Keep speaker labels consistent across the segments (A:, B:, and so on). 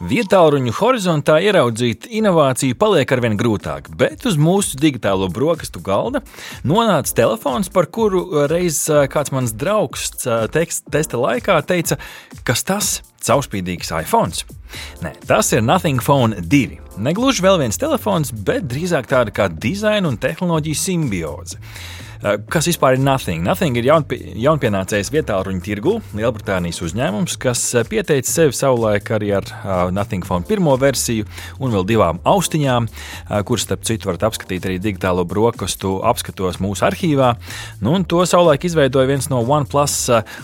A: Vietāluņu horizontā ieraudzīt inovāciju paliek arvien grūtāk, bet uz mūsu digitālo brokastu galda nonāca telefons, par kuru reiz kāds mans draugs tekst, testa laikā teica, kas tas caurspīdīgs iPhone. Nē, tas ir Nothing Phone 2. Negluži vēl viens telefons, bet drīzāk tāda kā dizaina un tehnoloģija simbioze. Eh, kas vispār ir Nothing? Nothing ir jaunpie, jaunpienācējs vietā ruņu tirgu, Lielbritānijas uzņēmums, kas eh, pieteica sevi savulaik arī ar uh, Nothing Phone pirmo versiju un vēl divām austiņām, kuras, starp citu, varat apskatīt arī digitālo brokastu apskatos mūsu arhīvā. Nu, to savulaik izveidoja viens no OnePlus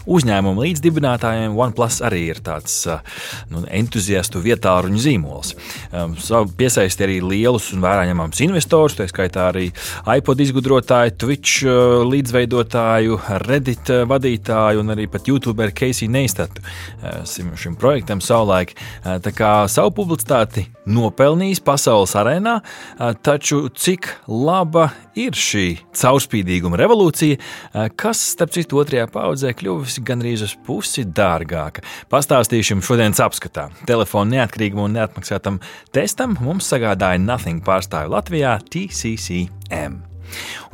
A: uzņēmuma līdzdibinātājiem. OnePlus arī ir tāds nu, entuziastu vietā ruņu zīmols. Piesaistīja arī lielus un vērā ņemams investorus, tā skaitā arī iPod izgudrotāju, Twitch līdzveidotāju, Reddit uh, vadītāju un arī pat YouTuberu Keisiju Neistatu uh, šim projektam savulaik. Tā kā savu publicitāti nopelnījis pasaules arēnā, taču cik laba ir šī caurspīdīguma revolūcija, kas, starp citu, otrajā paudzē kļuvusi gandrīz uz pusi dārgāka. Pastāstīšu jums šodienas apskatā. Telefona neatkarīgam un neatmaksātam testam mums sagādāja Nothing pārstāvju Latvijā TCCM.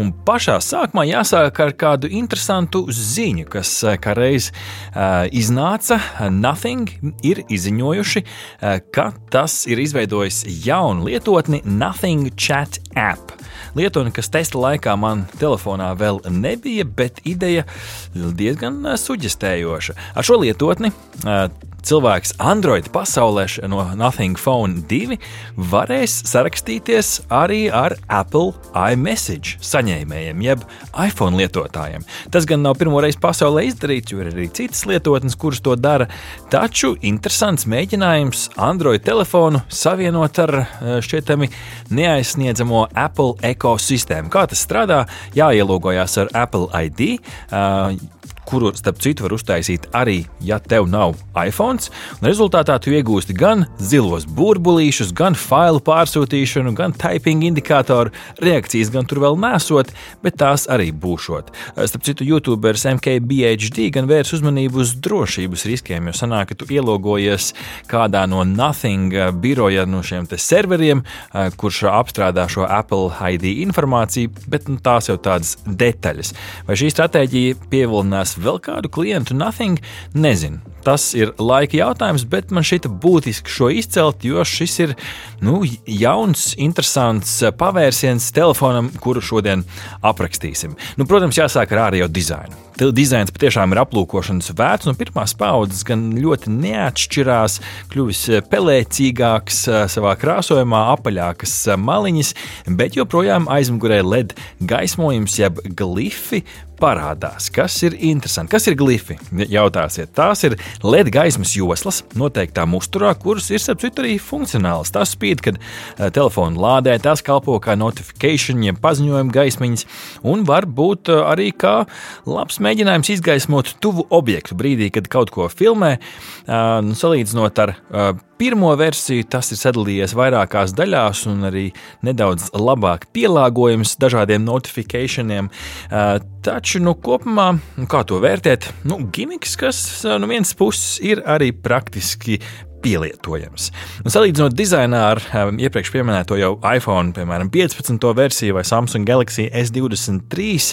A: Un pašā sākumā jāsāk ar kādu interesantu ziņu, kas eh, kādreiz uh, iznāca. Nothing ir izziņojuši, uh, ka tas ir izveidojis jaunu lietotni Nothing Chat App. Lietotne, kas testa laikā man telefonā vēl nebija, bet ideja diezgan suģistējoša. Ar šo lietotni uh, cilvēks Android pasaulē no Nothing Phone 2 varēs sarakstīties arī ar Apple iMessage saņēmējiem, jeb iPhone lietotājiem. Tas gan nav pirmo reizi pasaulē izdarīts, jo ir arī citas lietotnes, kuras to dara. Taču interesants mēģinājums Android telefonu savienot ar eh, šķietami neaizsniedzamo Apple ekosistēmu. Kā tas strādā? Jāielogojās ar Apple ID. Kuru, starp citu, var uztaisīt arī, ja tev nav iPhone. Rezultātā tu iegūsti gan zilos burbulīšus, gan failu pārsūtīšanu, gan typing indikātoru reakcijas, gan tur vēl nesot, bet tās arī būšot. Starp citu, YouTuberis MKBHD gan vērs uzmanību uz drošības riskiem, jo sanāk, ka tu ielogojies kādā no Nothing biroja no šiem serveriem, kurš apstrādā šo Apple ID informāciju, bet nu, tās jau tādas detaļas. Vai šī stratēģija pievilinās vēl kādu klientu, nothing, nezinu. Tas ir laika jautājums, bet man šķita būtiski šo izcelt, jo šis ir nu, jauns, interesants pavērsiens telefonam, kuru šodien aprakstīsim. Nu, protams, jāsāk ar ārējo dizainu. Dizains patiešām ir aplūkošanas vērts, un pirmās paudzes gan ļoti neatšķirās, kļuvis pelēcīgāks savā krāsojumā, apaļākas maliņas, bet joprojām aizmugurē LED gaismojums, jeb glifi parādās. Kas ir interesanti? Kas ir glifi? Jautāsiet, tās ir LED gaismas joslas noteiktā uzturā, kuras ir citu arī funkcionālas. Tas spīd, kad telefonu lādē, tās kalpo kā notifikācija, jeb paziņojuma gaismiņas, un var būt arī kā labs mēģinājums izgaismot tuvu objektu brīdī, kad kaut ko filmē, nu, salīdzinot ar pirmo versiju, tas ir sadalījies vairākās daļās un arī nedaudz labāk pielāgojams dažādiem notifikācijiem. Taču, nu, kopumā, nu, kā to vērtēt? Nu, gimiks, kas no vienas puses ir arī praktiski pielietojams. Un salīdzinot dizainā ar um, iepriekš minēto jau iPhone, piemēram, 15. versiju vai Samsung Galaxy S23,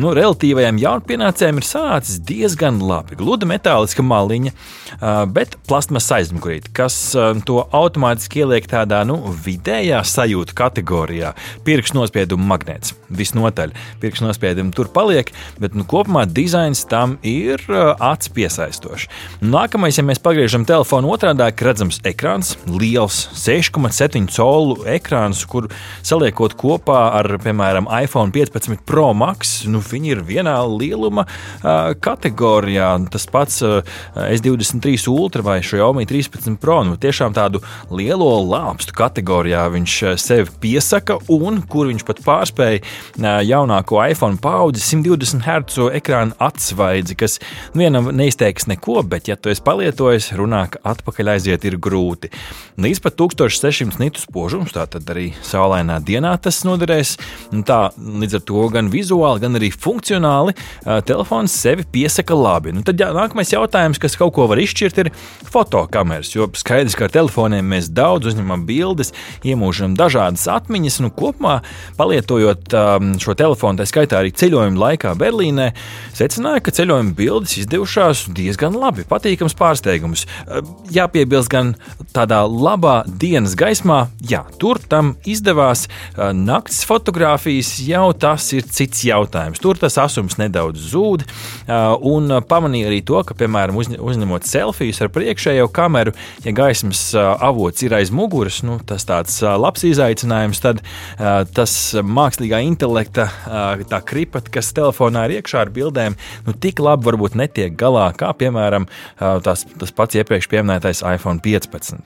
A: nu, relatīvajiem jaunpienācējiem ir sanācis diezgan labi. Gluda metāliska maliņa, uh, bet plasmas aizmugurīte, kas uh, to automātiski ieliek tādā nu, vidējā sajūta kategorijā. Pirkstu nospiedumu magnēts. Visnotaļ pirkstu nospiedumi tur paliek, bet nu, kopumā dizains tam ir uh, acs piesaistošs. Nākamais, ja mēs pagriežam telefonu otrādi, pašlaik redzams ekrāns, liels 6,7 colu ekrāns, kur saliekot kopā ar, piemēram, iPhone 15 Pro Max, nu, viņi ir vienā lieluma uh, kategorijā. Tas pats uh, S23 Ultra vai Xiaomi 13 Pro, nu, tiešām tādu lielo lāpstu kategorijā viņš sevi piesaka, un kur viņš pat pārspēja uh, jaunāko iPhone paudzi 120 Hz ekrāna atsvaidzi, kas vienam neizteiks neko, bet, ja tu esi palietojis, runā atpakaļ aiziet ir grūti. Līdz pat 1600 nitu spožums, tātad arī saulainā dienā tas noderēs. Tā, līdz ar to gan vizuāli, gan arī funkcionāli telefons sevi piesaka labi. Nu, tad jā, nākamais jautājums, kas kaut ko var izšķirt, ir fotokameras. Jo skaidrs, ka ar telefoniem mēs daudz uzņemam bildes, iemūžam dažādas atmiņas. Nu, kopumā, palietojot šo telefonu, tā skaitā arī ceļojuma laikā Berlīnē, secināja, ka ceļojuma bildes izdevušās diezgan labi. Patīkams pārsteigums. Jāpiebilst gan tādā labā dienas gaismā, jā, tur tam izdevās. Nakts fotografijas jau tas ir cits jautājums. Tur tas asums nedaudz zūd. Un pamanīja arī to, ka, piemēram, uzņemot selfijas ar priekšējo kameru, ja gaismas avots ir aiz muguras, nu, tas tāds labs izaicinājums, tad tas mākslīgā intelekta kripata, kas telefonā ir iekšā ar bildēm, nu, tik labi varbūt netiek galā, kā piemēram tas, tas pats iepriekš pieminētais iPhone 15.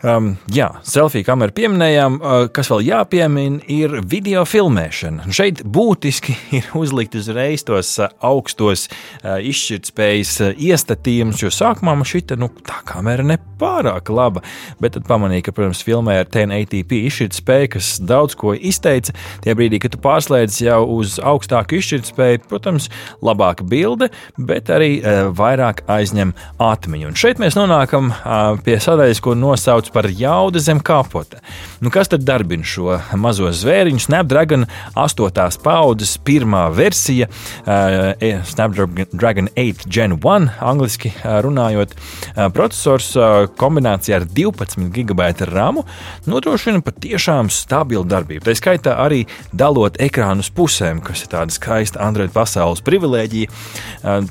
A: Um, jā, selfiju kameru pieminējām. Uh, kas vēl jāpiemina, ir video filmēšana. Šeit būtiski ir uzlikt uzreiz tos uh, augstos uh, izšķirtspējas uh, iestatījumus, jo sākumā man šī nu, kamera nepārāk laba. Bet tad pamanīju, ka, protams, filmē ar 1080p izšķirtspēju, kas daudz ko izteica. Tie brīdī, kad tu pārslēdz jau uz augstāku izšķirtspēju, protams, labāka bilde, bet arī uh, vairāk aizņem atmiņu. Un šeit mēs nonākam uh, pie sadaļas, ko nosauc sauc par jaudu zem kapota. Nu, kas tad darbina šo mazo zvēriņu? Snapdragon 8. paudzes pirmā versija, uh, Snapdragon 8 Gen 1, angļuiski runājot, uh, processors uh, kombinācijā ar 12 gigabaita ramu nodrošina patiešām stabilu darbību. Tā skaitā arī dalot ekrānu uz pusēm, kas ir tāda skaista Android pasaules privilēģija.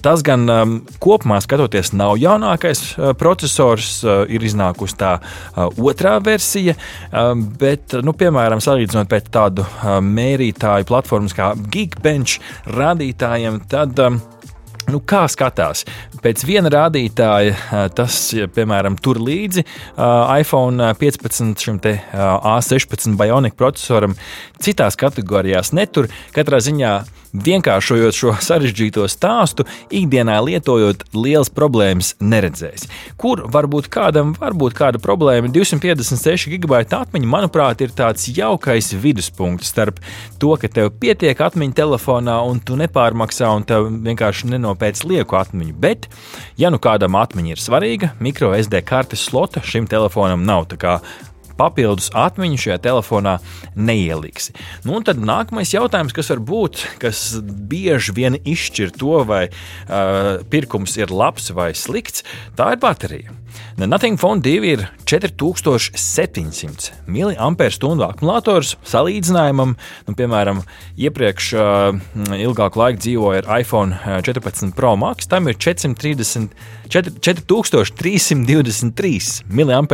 A: Tas gan um, kopumā skatoties nav jaunākais processors, ir iznākusi tā otrā versija, um, bet, nu, piemēram, salīdzinot pēc tādu uh, mērītāju platformas kā Geekbench rādītājiem, tad um, Nu, kā skatās? Pēc viena rādītāja, uh, tas, piemēram, tur līdzi iPhone 15 šim A16 Bionic procesoram, citās kategorijās netur. Katrā ziņā vienkāršojot šo sarežģīto stāstu, ikdienā lietojot lielas problēmas neredzēs. Kur varbūt kādam var būt kāda problēma? 256 gigabaita atmiņa, manuprāt, ir tāds jaukais viduspunkts starp to, ka tev pietiek atmiņa telefonā un tu nepārmaksā un tev vienkārši nenopēc lieku atmiņu. Bet, ja nu kādam atmiņa ir svarīga, micro SD kartes slota šim telefonam nav papildus atmiņu šajā telefonā neieliksi. Nu, tad nākamais jautājums, kas var būt, kas bieži vien izšķir to, vai uh, pirkums ir labs vai slikts, tā ir baterija. Nothing Phone 2 ir 4700 mAh akumulators. Salīdzinājumam, nu, piemēram, iepriekš uh, ilgāku laiku dzīvoja ar iPhone 14 Pro Max, tam ir 430, 4, 4323 mAh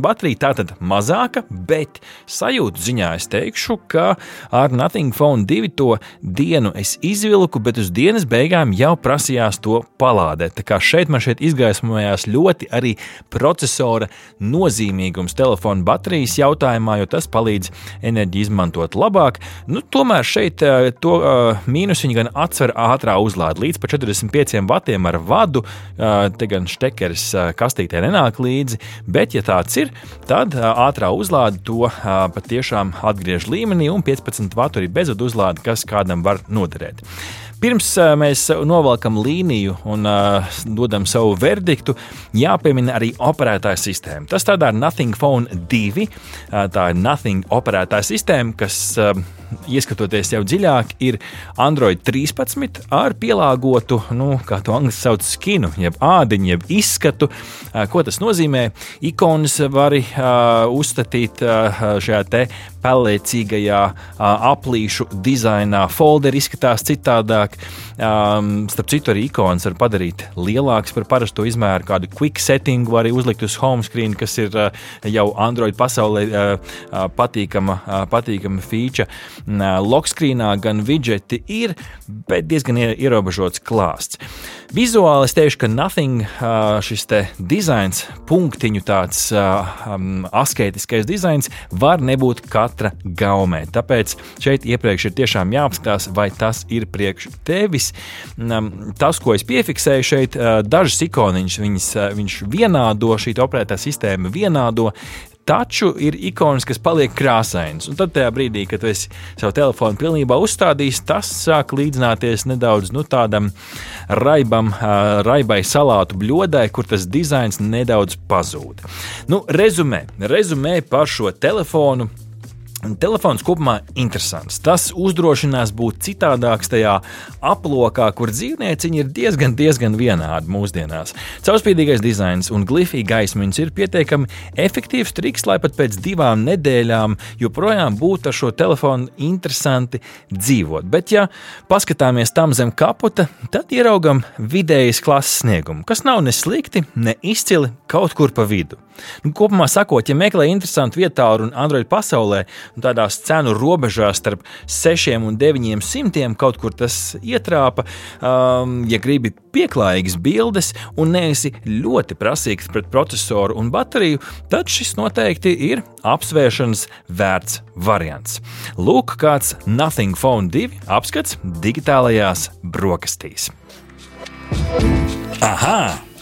A: baterija. Tā tad mazāka, bet sajūtu ziņā es teikšu, ka ar Nothing Phone 2 to dienu es izvilku, bet uz dienas beigām jau prasījās to palādēt. Tā kā šeit man šeit izgaismojās ļoti arī procesora nozīmīgums telefona baterijas jautājumā, jo tas palīdz enerģiju izmantot labāk. Nu, tomēr šeit eh, to uh, mīnusiņu gan atsver ātrā uzlāde līdz 45 vatiem ar vadu. Uh, te gan štekeris kastītē nenāk līdzi, bet, ja tāds ir, tad ātrā uzlāde to patiešām atgriež līmenī un 15 vatu arī bezvadu uzlāde, kas kādam var noderēt. Pirms mēs novelkam līniju un uh, dodam savu verdiktu, jāpiemina arī operētāja sistēma. Tas tādā ir Nothing Phone 2. Tā ir Nothing operētāja sistēma, kas, uh, ieskatoties jau dziļāk, ir Android 13 ar pielāgotu, nu, kā to angļuiski sauc, skinu, jeb ādiņu, jeb izskatu. Ko tas nozīmē? Ikonas var uh, uzstatīt uh, šajā te pelēcīgajā uh, aplīšu dizainā. Folderi izskatās citādāk. Um, starp citu, arī ikonas var padarīt lielākas par parasto izmēru. Kādu quick settingu var arī uzlikt uz home screen, kas ir uh, jau Android pasaulē uh, uh, patīkama, uh, patīkama feature. Lokskrīnā, gan widgeti ir, bet diezgan ierobežots klāsts. Vizuāli es teikšu, ka Nothing šis dizains, punktiņu tāds um, asketiskais dizains var nebūt katra gaumē. Tāpēc šeit iepriekš ir tiešām jāapskatās, vai tas ir priekš tevis. Tas, ko es piefiksēju šeit, dažas ikoniņas, viņas, viņš vienādo, šī operētā sistēma vienādo, taču ir ikonas, kas paliek krāsainas. Un tad, brīdī, kad es savu telefonu pilnībā uzstādīju, tas sāk līdzināties nedaudz nu, tādam raibam, raibai salātu bļodai, kur tas dizains nedaudz pazūd. Nu, rezumē, rezumē par šo telefonu. Telefons kopumā ir interesants. Tas uzdrošinās būt citādāks tajā aplokā, kur dzīvnieciņi ir diezgan, diezgan vienādi mūsdienās. Caurspīdīgais dizains un glifija gaismiņas ir pietiekami efektīvs triks, lai pat pēc divām nedēļām joprojām būtu ar šo telefonu interesanti dzīvot. Bet, ja paskatāmies tam zem kaputa, tad ieraugam vidējas klases sniegumu, kas nav ne slikti, ne izcili kaut kur pa vidu. Nu, kopumā sakot, ja meklē interesantu vietu un Android pasaulē, un tādās cenu robežās starp 6 un 900 kaut kur tas ietrāpa, um, ja gribi pieklājīgas bildes un neesi ļoti prasīgs pret procesoru un bateriju, tad šis noteikti ir apsvēršanas vērts variants. Lūk, kāds Nothing Phone 2 apskats digitālajās brokastīs.
B: Aha!